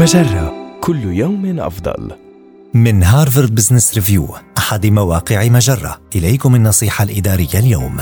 مجرة كل يوم أفضل. من هارفارد بزنس ريفيو أحد مواقع مجرة إليكم النصيحة الإدارية اليوم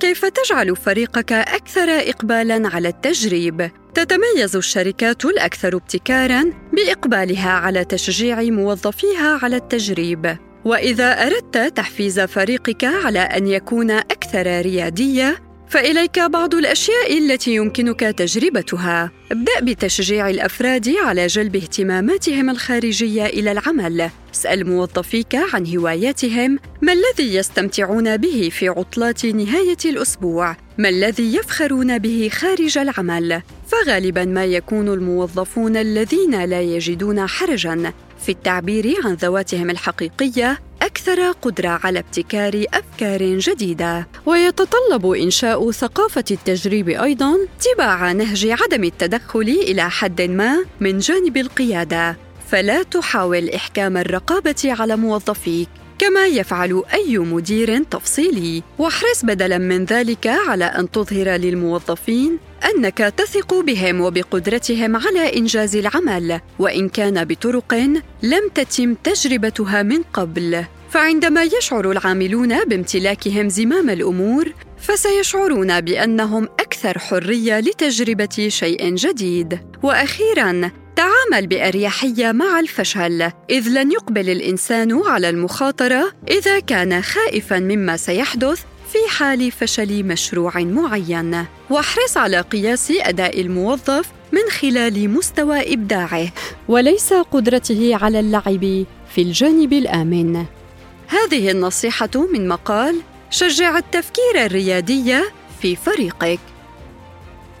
كيف تجعل فريقك أكثر إقبالاً على التجريب؟ تتميز الشركات الأكثر ابتكاراً بإقبالها على تشجيع موظفيها على التجريب. وإذا أردت تحفيز فريقك على أن يكون أكثر ريادية، فإليك بعض الأشياء التي يمكنك تجربتها. ابدأ بتشجيع الأفراد على جلب اهتماماتهم الخارجية إلى العمل. اسأل موظفيك عن هواياتهم، ما الذي يستمتعون به في عطلات نهاية الأسبوع؟ ما الذي يفخرون به خارج العمل؟ فغالبا ما يكون الموظفون الذين لا يجدون حرجا في التعبير عن ذواتهم الحقيقية أكثر قدرة على ابتكار أفكار جديدة ويتطلب إنشاء ثقافة التجريب أيضا تباع نهج عدم التدخل إلى حد ما من جانب القيادة فلا تحاول إحكام الرقابة على موظفيك كما يفعل أي مدير تفصيلي. واحرص بدلا من ذلك على أن تظهر للموظفين أنك تثق بهم وبقدرتهم على إنجاز العمل وإن كان بطرق لم تتم تجربتها من قبل. فعندما يشعر العاملون بامتلاكهم زمام الأمور فسيشعرون بأنهم أكثر حرية لتجربة شيء جديد. وأخيرا تعامل بأريحية مع الفشل إذ لن يقبل الإنسان على المخاطرة إذا كان خائفا مما سيحدث في حال فشل مشروع معين. واحرص على قياس أداء الموظف من خلال مستوى إبداعه وليس قدرته على اللعب في الجانب الآمن. هذه النصيحة من مقال شجع التفكير الريادي في فريقك.